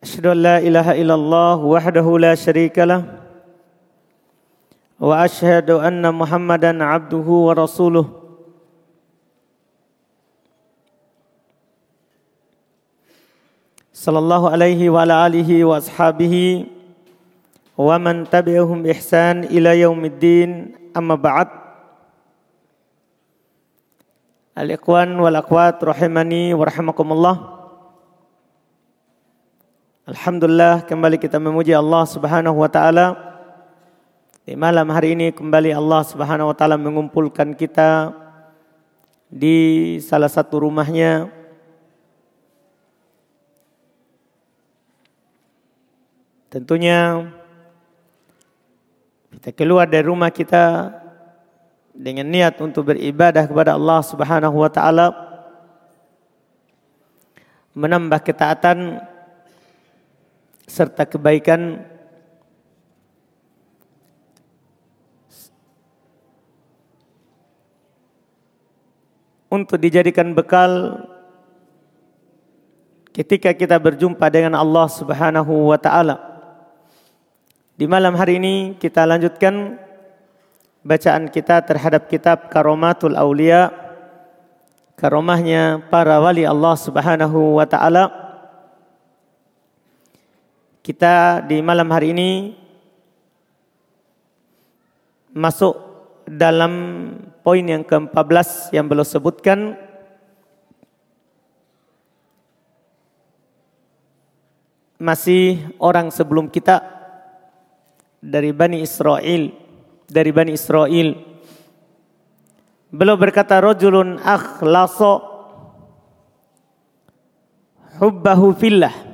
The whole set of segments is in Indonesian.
أشهد أن لا إله إلا الله وحده لا شريك له وأشهد أن محمدا عبده ورسوله صلى الله عليه وعلى آله وأصحابه ومن تبعهم إحسان إلى يوم الدين أما بعد الإخوان والأخوات رحمني ورحمكم الله Alhamdulillah kembali kita memuji Allah Subhanahu wa taala. Di malam hari ini kembali Allah Subhanahu wa taala mengumpulkan kita di salah satu rumahnya Tentunya kita keluar dari rumah kita dengan niat untuk beribadah kepada Allah Subhanahu wa taala menambah ketaatan serta kebaikan untuk dijadikan bekal ketika kita berjumpa dengan Allah Subhanahu wa taala. Di malam hari ini kita lanjutkan bacaan kita terhadap kitab Karomatul Aulia karomahnya para wali Allah Subhanahu wa taala kita di malam hari ini masuk dalam poin yang ke-14 yang belum sebutkan. Masih orang sebelum kita dari Bani Israel dari Bani Israel. Beliau berkata rajulun akhlasa hubbahu fillah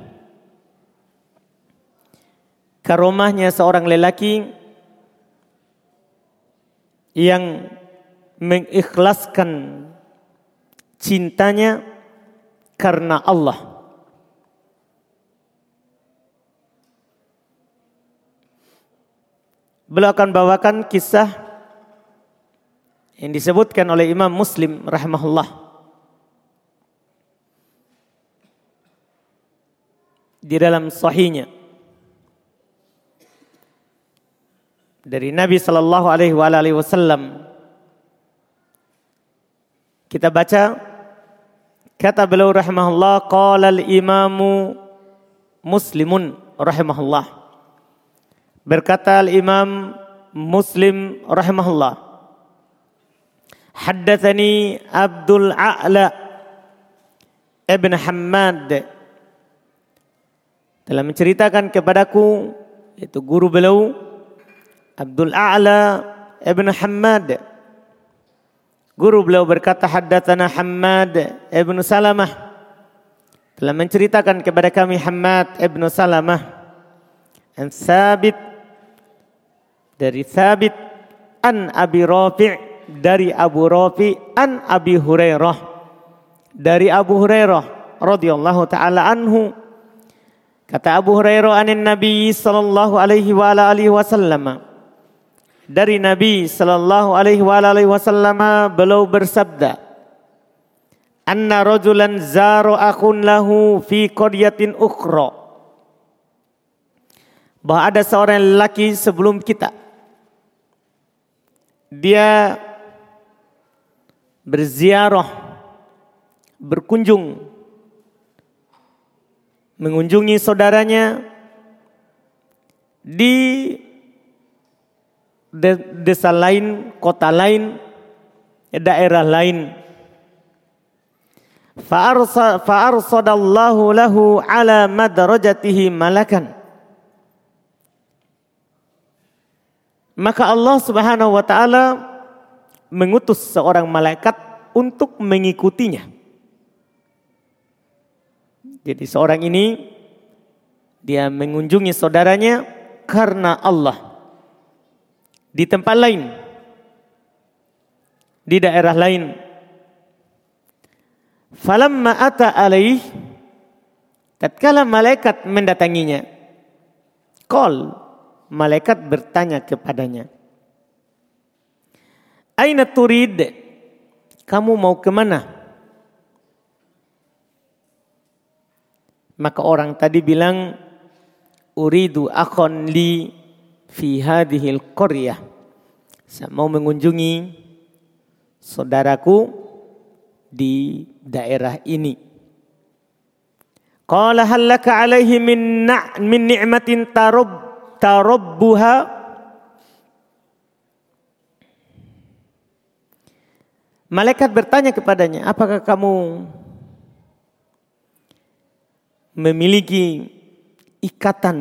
karomahnya seorang lelaki yang mengikhlaskan cintanya karena Allah. Beliau akan bawakan kisah yang disebutkan oleh Imam Muslim rahimahullah. Di dalam sahihnya. Dari Nabi sallallahu alaihi wasallam. Kita baca kata beliau rahimahullah qala al-imamu Muslimun rahimahullah. Berkata al-Imam Muslim rahimahullah. Haddatsani Abdul A'la Ibn Hammad telah menceritakan kepadaku itu guru beliau Abdul A'la Ibn Hamad. Guru beliau berkata haddatsana Hamad Ibn Salamah. Telah menceritakan kepada kami Hamad Ibn Salamah an Sabit dari Sabit an Abi Rafi' dari Abu Rafi' an Abi Hurairah dari Abu Hurairah radhiyallahu taala anhu. Kata Abu Hurairah anin Nabi sallallahu alaihi wa alihi wasallam dari Nabi sallallahu alaihi wasallam beliau bersabda anna rajulan zaro akun lahu fi qaryatin ukhra. Bahwa ada seorang lelaki sebelum kita. Dia berziarah berkunjung mengunjungi saudaranya di desa lain, kota lain, daerah lain. Fa'arsadallahu lahu ala madrajatihi malakan. Maka Allah subhanahu wa ta'ala mengutus seorang malaikat untuk mengikutinya. Jadi seorang ini dia mengunjungi saudaranya karena Allah. Di tempat lain, di daerah lain. Falamma ata alaih, tatkala malaikat mendatanginya, kol malaikat bertanya kepadanya, Aina turid? Kamu mau ke mana? Maka orang tadi bilang, Uridu akhon li fi hadhil qaryah. Saya mau mengunjungi saudaraku di daerah ini. Qala hal laka alaihi min na' min ni'matin tarab tarabbuha Malaikat bertanya kepadanya, apakah kamu memiliki ikatan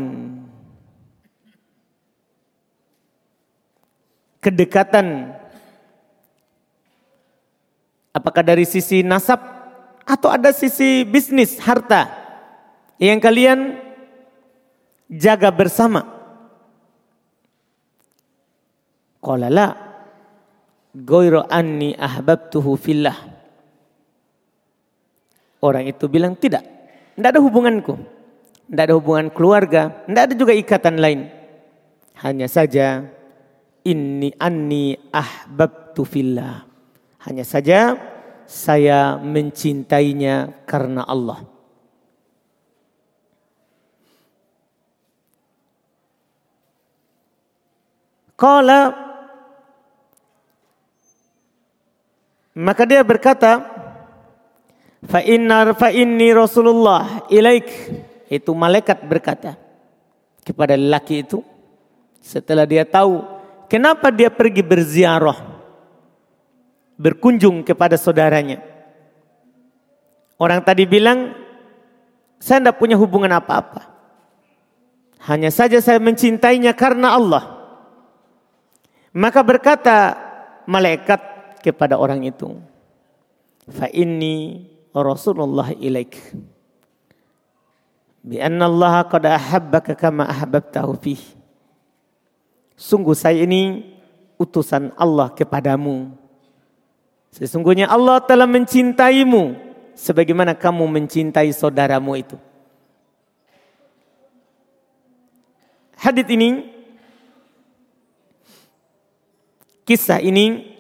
kedekatan apakah dari sisi nasab atau ada sisi bisnis harta yang kalian jaga bersama qala la ghairu anni ahbabtuhu fillah orang itu bilang tidak tidak ada hubunganku. Tidak ada hubungan keluarga. Tidak ada juga ikatan lain. Hanya saja ini anni ahbabtu fillah. Hanya saja saya mencintainya karena Allah. Kala maka dia berkata, Fa inna fa inni Rasulullah ilaik. Itu malaikat berkata kepada lelaki itu setelah dia tahu kenapa dia pergi berziarah berkunjung kepada saudaranya. Orang tadi bilang saya tidak punya hubungan apa-apa. Hanya saja saya mencintainya karena Allah. Maka berkata malaikat kepada orang itu, "Fa inni Rasulullah ilaik. Bi anna Allah qad ahabbaka kama ahbabtahu fih. Sungguh saya ini utusan Allah kepadamu. Sesungguhnya Allah telah mencintaimu sebagaimana kamu mencintai saudaramu itu. Hadith ini kisah ini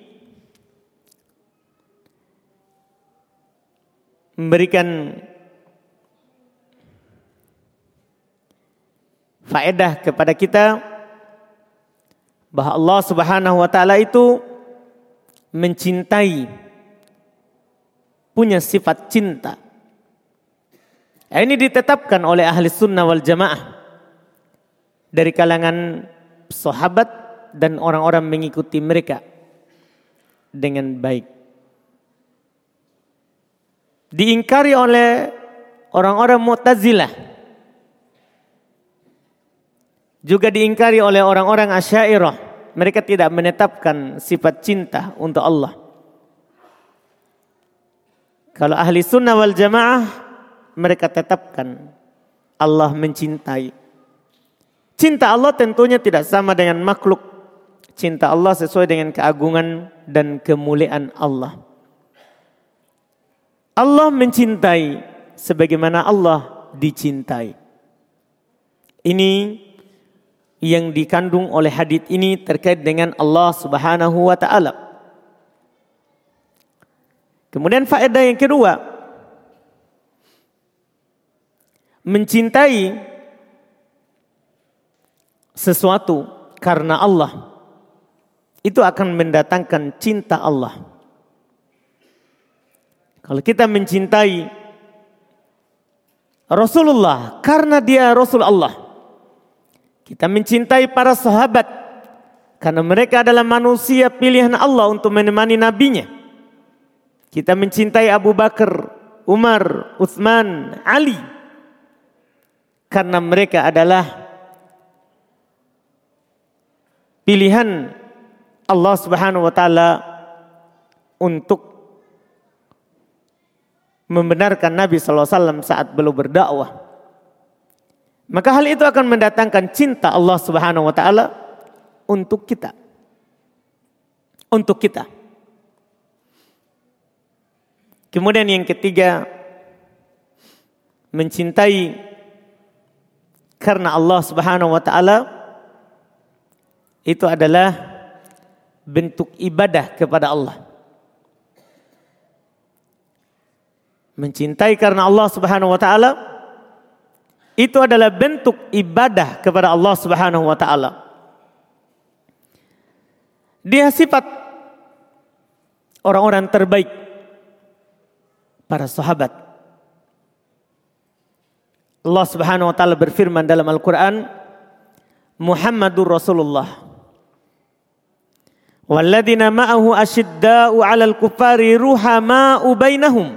memberikan faedah kepada kita bahwa Allah Subhanahu wa taala itu mencintai punya sifat cinta. Ini ditetapkan oleh ahli sunnah wal jamaah dari kalangan sahabat dan orang-orang mengikuti mereka dengan baik diingkari oleh orang-orang Mu'tazilah. Juga diingkari oleh orang-orang Asy'ariyah. Mereka tidak menetapkan sifat cinta untuk Allah. Kalau ahli sunnah wal jamaah mereka tetapkan Allah mencintai. Cinta Allah tentunya tidak sama dengan makhluk. Cinta Allah sesuai dengan keagungan dan kemuliaan Allah. Allah mencintai sebagaimana Allah dicintai. Ini yang dikandung oleh hadis ini terkait dengan Allah Subhanahu wa taala. Kemudian faedah yang kedua, mencintai sesuatu karena Allah itu akan mendatangkan cinta Allah. Kalau kita mencintai Rasulullah karena dia Rasul Allah. Kita mencintai para sahabat karena mereka adalah manusia pilihan Allah untuk menemani nabinya. Kita mencintai Abu Bakar, Umar, Utsman, Ali karena mereka adalah pilihan Allah Subhanahu wa taala untuk membenarkan Nabi SAW saat belum berdakwah. Maka hal itu akan mendatangkan cinta Allah Subhanahu wa taala untuk kita. Untuk kita. Kemudian yang ketiga mencintai karena Allah Subhanahu wa taala itu adalah bentuk ibadah kepada Allah. Mencintai karena Allah Subhanahu wa taala itu adalah bentuk ibadah kepada Allah Subhanahu wa taala. Dia sifat orang-orang terbaik para sahabat. Allah Subhanahu wa taala berfirman dalam Al-Qur'an, Muhammadur Rasulullah. Walladzina ma'ahu asyidda'u 'alal kufari ruhama'u bainahum.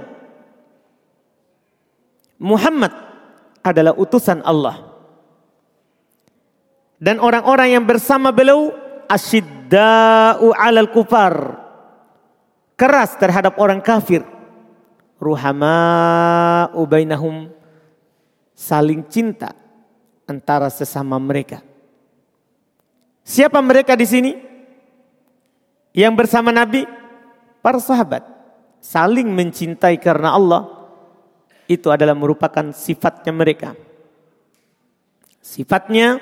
Muhammad adalah utusan Allah. Dan orang-orang yang bersama beliau asyidda'u 'alal kufar. Keras terhadap orang kafir. Ruhama'u bainahum. Saling cinta antara sesama mereka. Siapa mereka di sini? Yang bersama Nabi? Para sahabat. Saling mencintai karena Allah itu adalah merupakan sifatnya mereka. Sifatnya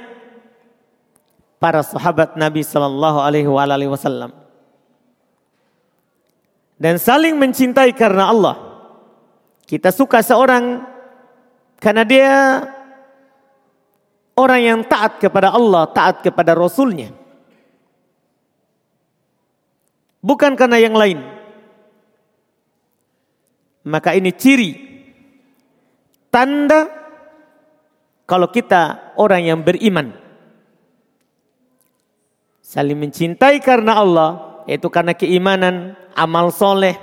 para sahabat Nabi Sallallahu Alaihi Wasallam dan saling mencintai karena Allah. Kita suka seorang karena dia orang yang taat kepada Allah, taat kepada Rasulnya. Bukan karena yang lain. Maka ini ciri tanda kalau kita orang yang beriman. Saling mencintai karena Allah, yaitu karena keimanan, amal soleh,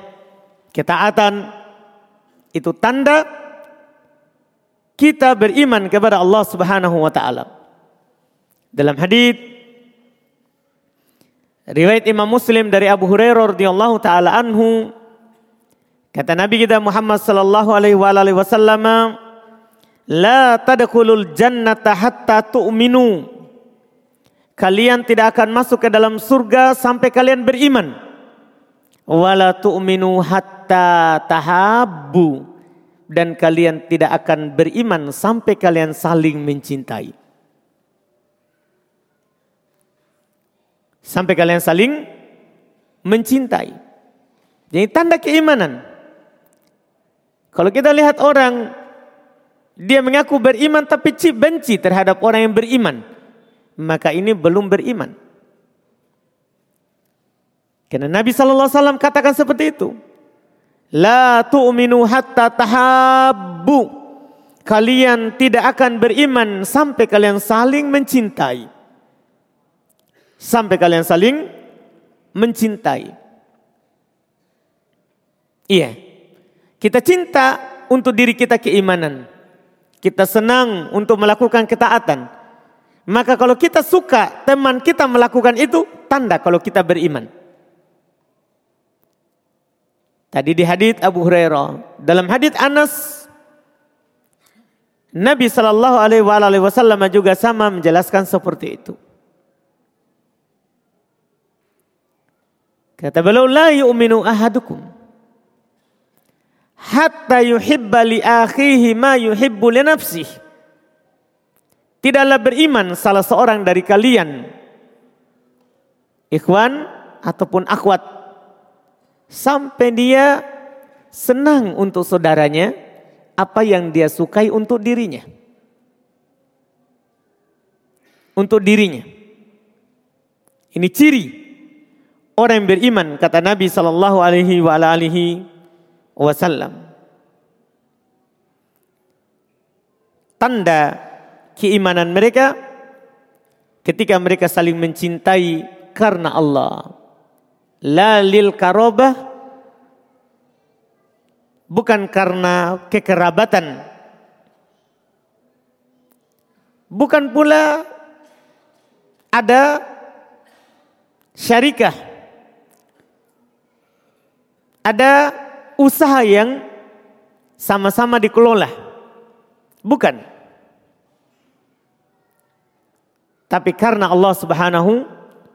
ketaatan. Itu tanda kita beriman kepada Allah subhanahu wa ta'ala. Dalam hadis riwayat Imam Muslim dari Abu Hurairah radhiyallahu taala anhu Kata Nabi kita Muhammad sallallahu alaihi wasallam, "La tadkhulul jannata hatta tu'minu." Kalian tidak akan masuk ke dalam surga sampai kalian beriman. Wala tu'minu hatta tahabbu. Dan kalian tidak akan beriman sampai kalian saling mencintai. Sampai kalian saling mencintai. Jadi tanda keimanan. Kalau kita lihat orang dia mengaku beriman tapi benci terhadap orang yang beriman, maka ini belum beriman. Karena Nabi sallallahu alaihi wasallam katakan seperti itu. La tu'minu hatta tahabbu. Kalian tidak akan beriman sampai kalian saling mencintai. Sampai kalian saling mencintai. Iya. Kita cinta untuk diri kita keimanan. Kita senang untuk melakukan ketaatan. Maka kalau kita suka teman kita melakukan itu, tanda kalau kita beriman. Tadi di hadits Abu Hurairah, dalam hadits Anas Nabi Shallallahu Alaihi Wasallam juga sama menjelaskan seperti itu. Kata beliau, la yu'minu ahadukum hatta yuhibba li akhihi ma yuhibbu li nafsih. Tidaklah beriman salah seorang dari kalian ikhwan ataupun akhwat sampai dia senang untuk saudaranya apa yang dia sukai untuk dirinya. Untuk dirinya. Ini ciri orang yang beriman kata Nabi sallallahu alaihi wa alihi wasallam. Tanda keimanan mereka ketika mereka saling mencintai karena Allah. La lil karobah bukan karena kekerabatan. Bukan pula ada syarikah. Ada usaha yang sama-sama dikelola. Bukan. Tapi karena Allah Subhanahu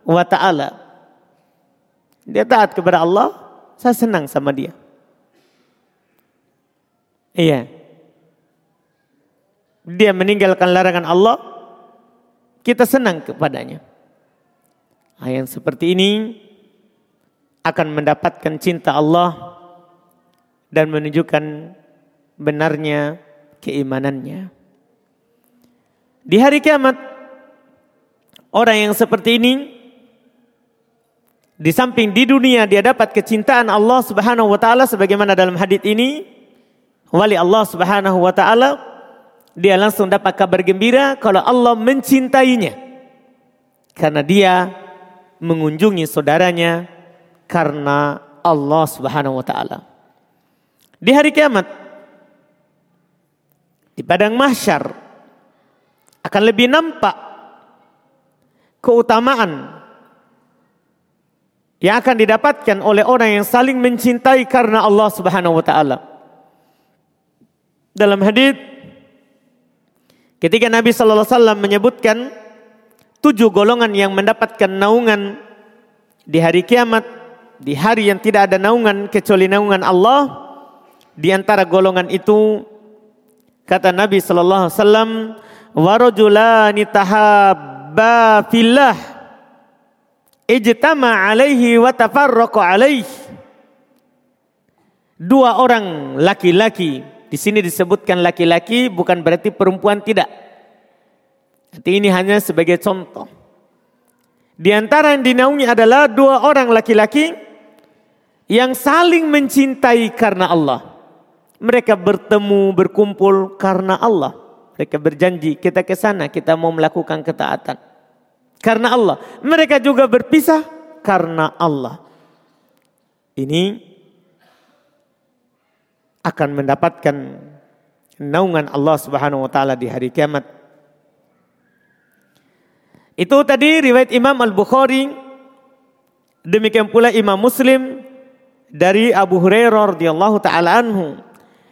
wa taala. Dia taat kepada Allah, saya senang sama dia. Iya. Dia meninggalkan larangan Allah, kita senang kepadanya. Nah, yang seperti ini akan mendapatkan cinta Allah dan menunjukkan benarnya keimanannya. Di hari kiamat, orang yang seperti ini di samping di dunia dia dapat kecintaan Allah Subhanahu wa taala sebagaimana dalam hadis ini wali Allah Subhanahu wa taala dia langsung dapat kabar gembira kalau Allah mencintainya karena dia mengunjungi saudaranya karena Allah Subhanahu wa taala. Di hari kiamat di padang mahsyar akan lebih nampak keutamaan yang akan didapatkan oleh orang yang saling mencintai karena Allah Subhanahu wa taala. Dalam hadis ketika Nabi sallallahu alaihi wasallam menyebutkan tujuh golongan yang mendapatkan naungan di hari kiamat, di hari yang tidak ada naungan kecuali naungan Allah. Di antara golongan itu kata Nabi sallallahu alaihi wasallam, "Wa rajulani tahabba fillah ijtama alaihi wa tafarraqa alaihi." Dua orang laki-laki, di sini disebutkan laki-laki bukan berarti perempuan tidak. Nanti ini hanya sebagai contoh. Di antara yang dinaungi adalah dua orang laki-laki yang saling mencintai karena Allah. Mereka bertemu, berkumpul karena Allah. Mereka berjanji, kita ke sana, kita mau melakukan ketaatan. Karena Allah. Mereka juga berpisah karena Allah. Ini akan mendapatkan naungan Allah Subhanahu wa taala di hari kiamat itu tadi riwayat Imam Al-Bukhari. Demikian pula Imam Muslim dari Abu Hurairah radhiyallahu taala anhu.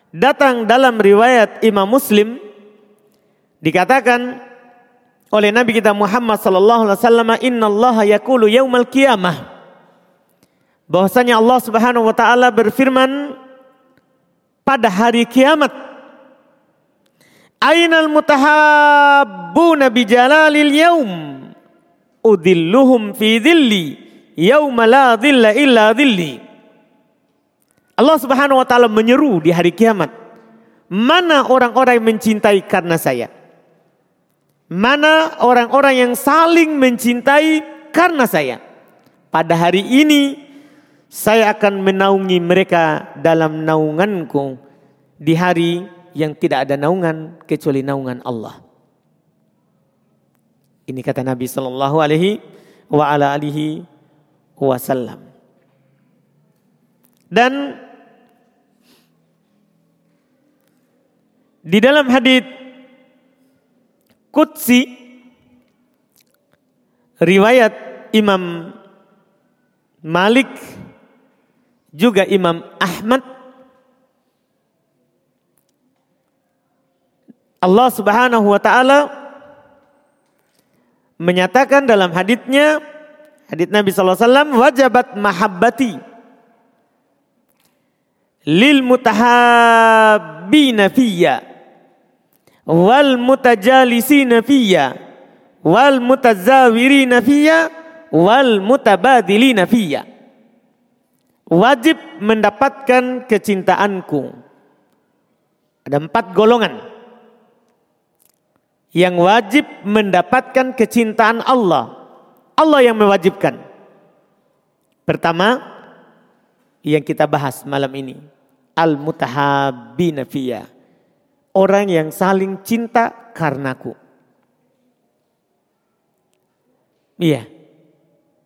Datang dalam riwayat Imam Muslim dikatakan oleh Nabi kita Muhammad sallallahu alaihi wasallam, Allah yaqulu yaumal qiyamah." Bahwasanya Allah Subhanahu wa taala berfirman pada hari kiamat Ainal mutahabbuna bijalalil yaum udilluhum fi dhilli yauma la dhilla illa dhilli. Allah Subhanahu wa taala menyeru di hari kiamat, mana orang-orang yang mencintai karena saya? Mana orang-orang yang saling mencintai karena saya? Pada hari ini saya akan menaungi mereka dalam naunganku di hari yang tidak ada naungan kecuali naungan Allah. Ini kata Nabi Sallallahu Alaihi wa ala alihi wasallam. Dan di dalam hadis Qudsi riwayat Imam Malik juga Imam Ahmad. Allah Subhanahu wa taala menyatakan dalam haditsnya hadits Nabi sallallahu alaihi wasallam wajabat mahabbati lil mutahabbina fiyya wal mutajalisina fiyya wal mutazawirina fiyya wal mutabadilina fiyya wajib mendapatkan kecintaanku ada empat golongan yang wajib mendapatkan kecintaan Allah. Allah yang mewajibkan. Pertama, yang kita bahas malam ini. Al-mutahabbina. Orang yang saling cinta karenaku. Iya.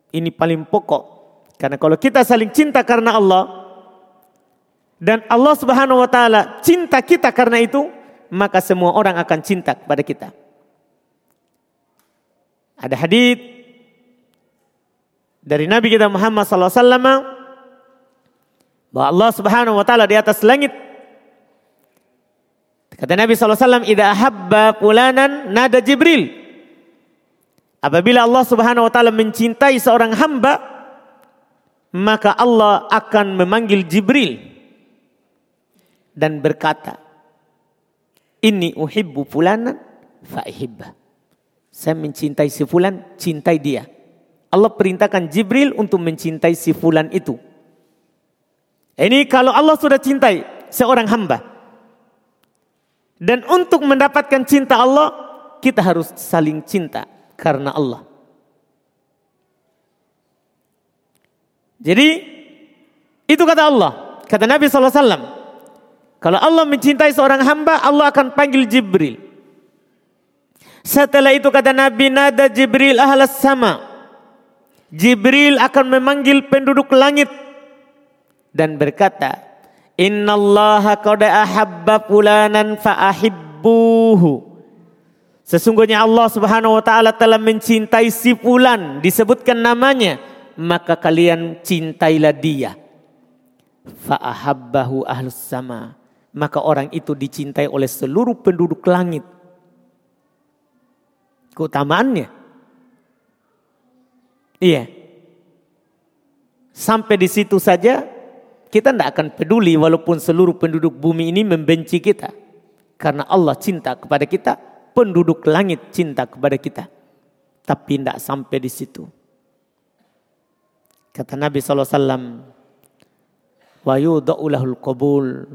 Ini paling pokok. Karena kalau kita saling cinta karena Allah. Dan Allah subhanahu wa ta'ala cinta kita karena itu maka semua orang akan cinta kepada kita. Ada hadis dari Nabi kita Muhammad sallallahu alaihi wasallam bahwa Allah Subhanahu wa taala di atas langit Kata Nabi wasallam, "Idza ahabba fulanan nada Jibril." Apabila Allah Subhanahu wa taala mencintai seorang hamba, maka Allah akan memanggil Jibril dan berkata, "Ini uhibbu fulanan fa'ihibbah." Saya mencintai si fulan, cintai dia. Allah perintahkan Jibril untuk mencintai si fulan itu. Ini kalau Allah sudah cintai seorang hamba. Dan untuk mendapatkan cinta Allah, kita harus saling cinta karena Allah. Jadi itu kata Allah, kata Nabi SAW. Kalau Allah mencintai seorang hamba, Allah akan panggil Jibril. Setelah itu kata Nabi, nada Jibril ahlas sama. Jibril akan memanggil penduduk langit dan berkata, Inna Allah qad ahabba fulanan fa'ahibbuhu. Sesungguhnya Allah Subhanahu wa taala telah mencintai si fulan, disebutkan namanya, maka kalian cintailah dia. Fa'ahabbahu ahlus sama. Maka orang itu dicintai oleh seluruh penduduk langit. Keutamaannya. Iya. Sampai di situ saja kita tidak akan peduli walaupun seluruh penduduk bumi ini membenci kita. Karena Allah cinta kepada kita, penduduk langit cinta kepada kita. Tapi tidak sampai di situ. Kata Nabi SAW, wa yudha'ulahul qabul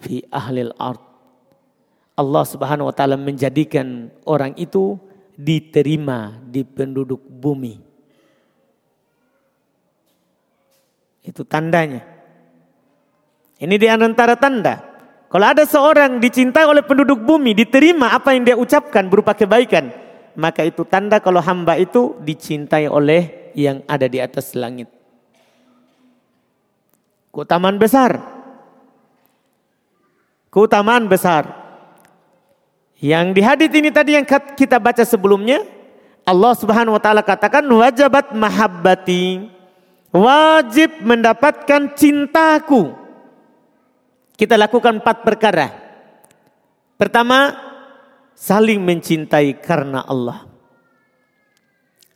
fi ahlil ard. Allah Subhanahu wa taala menjadikan orang itu diterima di penduduk bumi. Itu tandanya. Ini di antara tanda. Kalau ada seorang dicintai oleh penduduk bumi, diterima apa yang dia ucapkan berupa kebaikan, maka itu tanda kalau hamba itu dicintai oleh yang ada di atas langit. Keutamaan besar. Keutamaan besar. Yang di hadis ini tadi yang kita baca sebelumnya, Allah Subhanahu wa taala katakan wajabat mahabbati wajib mendapatkan cintaku. Kita lakukan empat perkara. Pertama, saling mencintai karena Allah.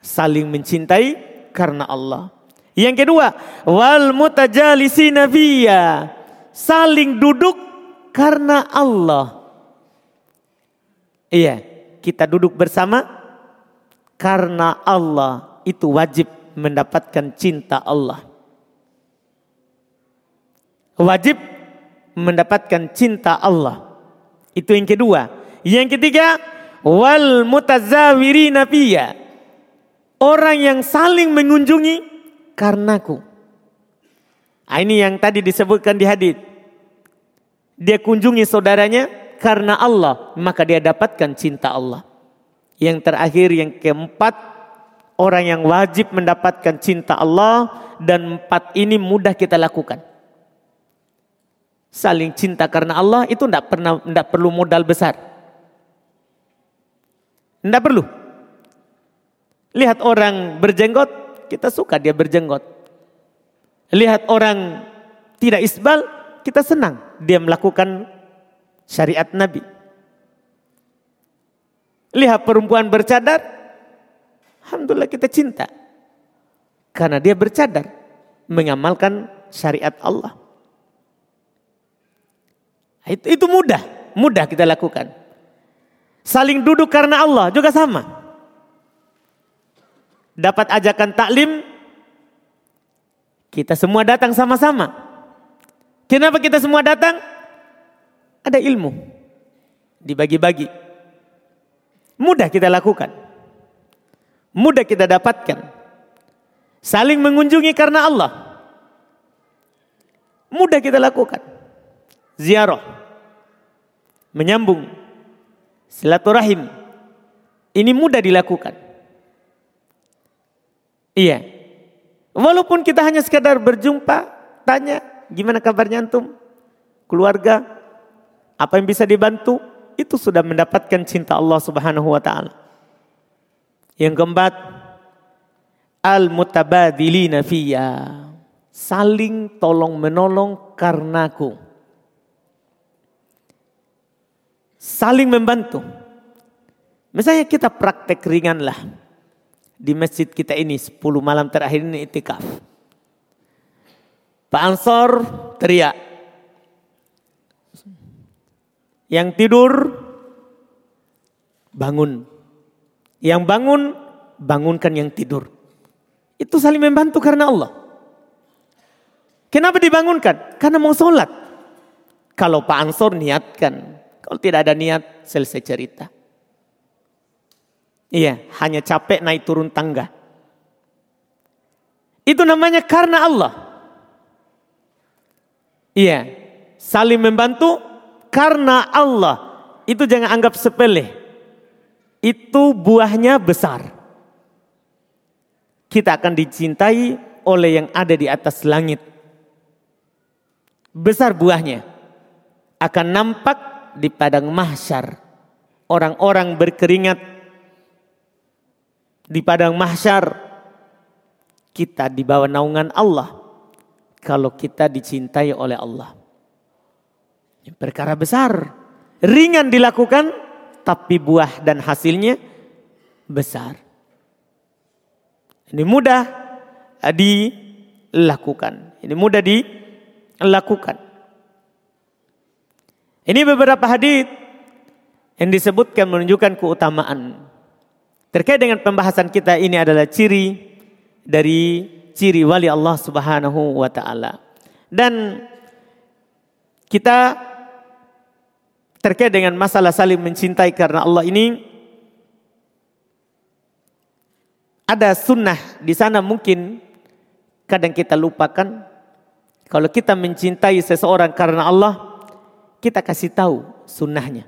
Saling mencintai karena Allah. Yang kedua, wal mutajalisina fiyya. Saling duduk karena Allah. Iya, kita duduk bersama karena Allah itu wajib mendapatkan cinta Allah. Wajib mendapatkan cinta Allah. Itu yang kedua. Yang ketiga, wal mutazawirina fiyya. Orang yang saling mengunjungi karenaku. Nah, ini yang tadi disebutkan di hadis. Dia kunjungi saudaranya karena Allah, maka dia dapatkan cinta Allah. Yang terakhir, yang keempat, orang yang wajib mendapatkan cinta Allah dan empat ini mudah kita lakukan. Saling cinta karena Allah itu tidak pernah tidak perlu modal besar. Tidak perlu. Lihat orang berjenggot, kita suka dia berjenggot. Lihat orang tidak isbal, kita senang dia melakukan syariat Nabi. Lihat perempuan bercadar, Alhamdulillah kita cinta. Karena dia bercadar. Mengamalkan syariat Allah. Itu, itu mudah. Mudah kita lakukan. Saling duduk karena Allah juga sama. Dapat ajakan taklim. Kita semua datang sama-sama. Kenapa kita semua datang? Ada ilmu. Dibagi-bagi. Mudah kita lakukan mudah kita dapatkan. Saling mengunjungi karena Allah. Mudah kita lakukan. Ziarah. Menyambung. Silaturahim. Ini mudah dilakukan. Iya. Walaupun kita hanya sekadar berjumpa, tanya gimana kabarnya antum? Keluarga, apa yang bisa dibantu? Itu sudah mendapatkan cinta Allah Subhanahu wa taala. Yang keempat, al-mutabadilina fiyya. Saling tolong menolong karenaku. Saling membantu. Misalnya kita praktek ringan lah. Di masjid kita ini 10 malam terakhir ini itikaf. Pak Ansor teriak. Yang tidur bangun. Yang bangun bangunkan yang tidur. Itu saling membantu karena Allah. Kenapa dibangunkan? Karena mau sholat. Kalau Pak Ansor niatkan. Kalau tidak ada niat, selesai cerita. Iya, hanya capek naik turun tangga. Itu namanya karena Allah. Iya, saling membantu karena Allah. Itu jangan anggap sepele. Itu buahnya besar. Kita akan dicintai oleh yang ada di atas langit. Besar buahnya. Akan nampak di padang mahsyar. Orang-orang berkeringat di padang mahsyar kita di bawah naungan Allah kalau kita dicintai oleh Allah. Perkara besar, ringan dilakukan tapi buah dan hasilnya besar. Ini mudah dilakukan. Ini mudah dilakukan. Ini beberapa hadis yang disebutkan menunjukkan keutamaan Terkait dengan pembahasan kita ini adalah ciri dari ciri wali Allah Subhanahu wa taala. Dan kita terkait dengan masalah saling mencintai karena Allah ini ada sunnah di sana mungkin kadang kita lupakan kalau kita mencintai seseorang karena Allah kita kasih tahu sunnahnya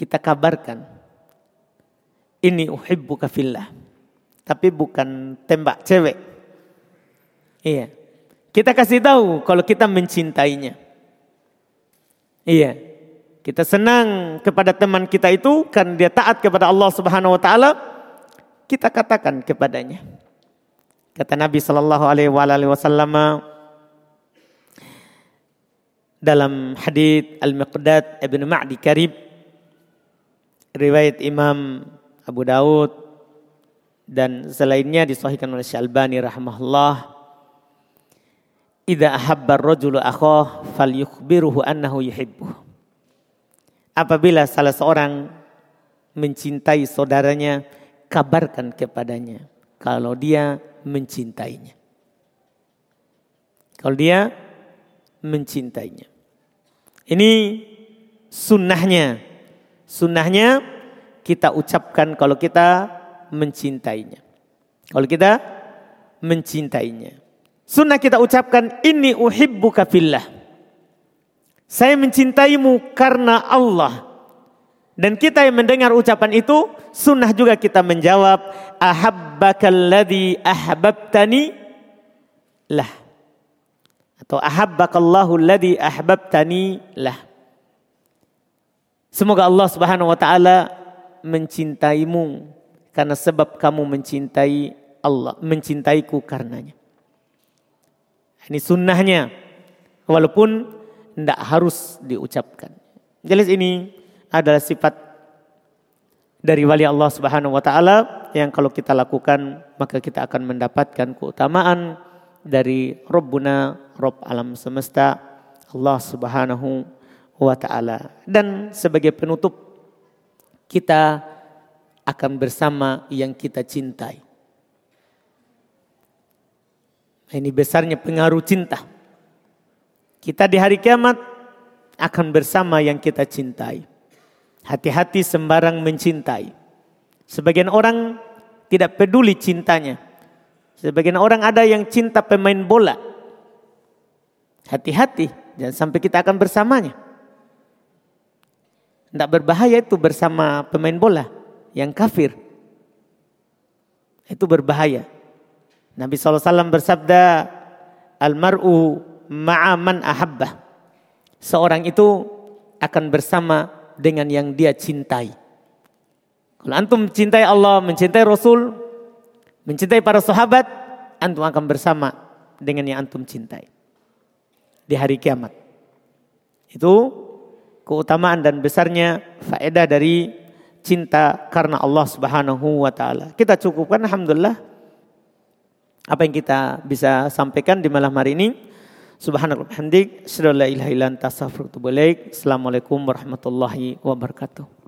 kita kabarkan ini uhibbuka fillah. Tapi bukan tembak cewek. Iya. Kita kasih tahu kalau kita mencintainya. Iya. Kita senang kepada teman kita itu karena dia taat kepada Allah Subhanahu wa taala. Kita katakan kepadanya. Kata Nabi sallallahu alaihi wasallam dalam hadis Al-Miqdad Ibn Ma'di Karib riwayat Imam Abu Daud dan selainnya disahihkan oleh Syalbani rahimahullah Idza ahabba ar-rajulu akhah falyukhbiruhu annahu yuhibbuh. Apabila salah seorang mencintai saudaranya, kabarkan kepadanya kalau dia mencintainya. Kalau dia mencintainya. Ini sunnahnya. Sunnahnya kita ucapkan kalau kita mencintainya. Kalau kita mencintainya. Sunnah kita ucapkan ini uhibbuka fillah. Saya mencintaimu karena Allah. Dan kita yang mendengar ucapan itu, sunnah juga kita menjawab, ahabbakalladhi ahbabtani lah. Atau ahabbakallahu alladhi ahbabtani lah. Semoga Allah subhanahu wa ta'ala mencintaimu karena sebab kamu mencintai Allah, mencintaiku karenanya. Ini sunnahnya, walaupun tidak harus diucapkan. Jelas ini adalah sifat dari wali Allah Subhanahu wa taala yang kalau kita lakukan maka kita akan mendapatkan keutamaan dari Rabbuna Rabb alam semesta Allah Subhanahu wa taala. Dan sebagai penutup kita akan bersama yang kita cintai. Ini besarnya pengaruh cinta. Kita di hari kiamat akan bersama yang kita cintai. Hati-hati sembarang mencintai. Sebagian orang tidak peduli cintanya. Sebagian orang ada yang cinta pemain bola. Hati-hati, jangan sampai kita akan bersamanya. Tidak berbahaya itu bersama pemain bola yang kafir. Itu berbahaya. Nabi SAW bersabda, Almaru ma'aman ahabba. Seorang itu akan bersama dengan yang dia cintai. Kalau antum mencintai Allah, mencintai Rasul, mencintai para sahabat, antum akan bersama dengan yang antum cintai. Di hari kiamat. Itu keutamaan dan besarnya faedah dari cinta karena Allah Subhanahu wa taala. Kita cukupkan alhamdulillah apa yang kita bisa sampaikan di malam hari ini. Subhanallah Assalamualaikum warahmatullahi wabarakatuh.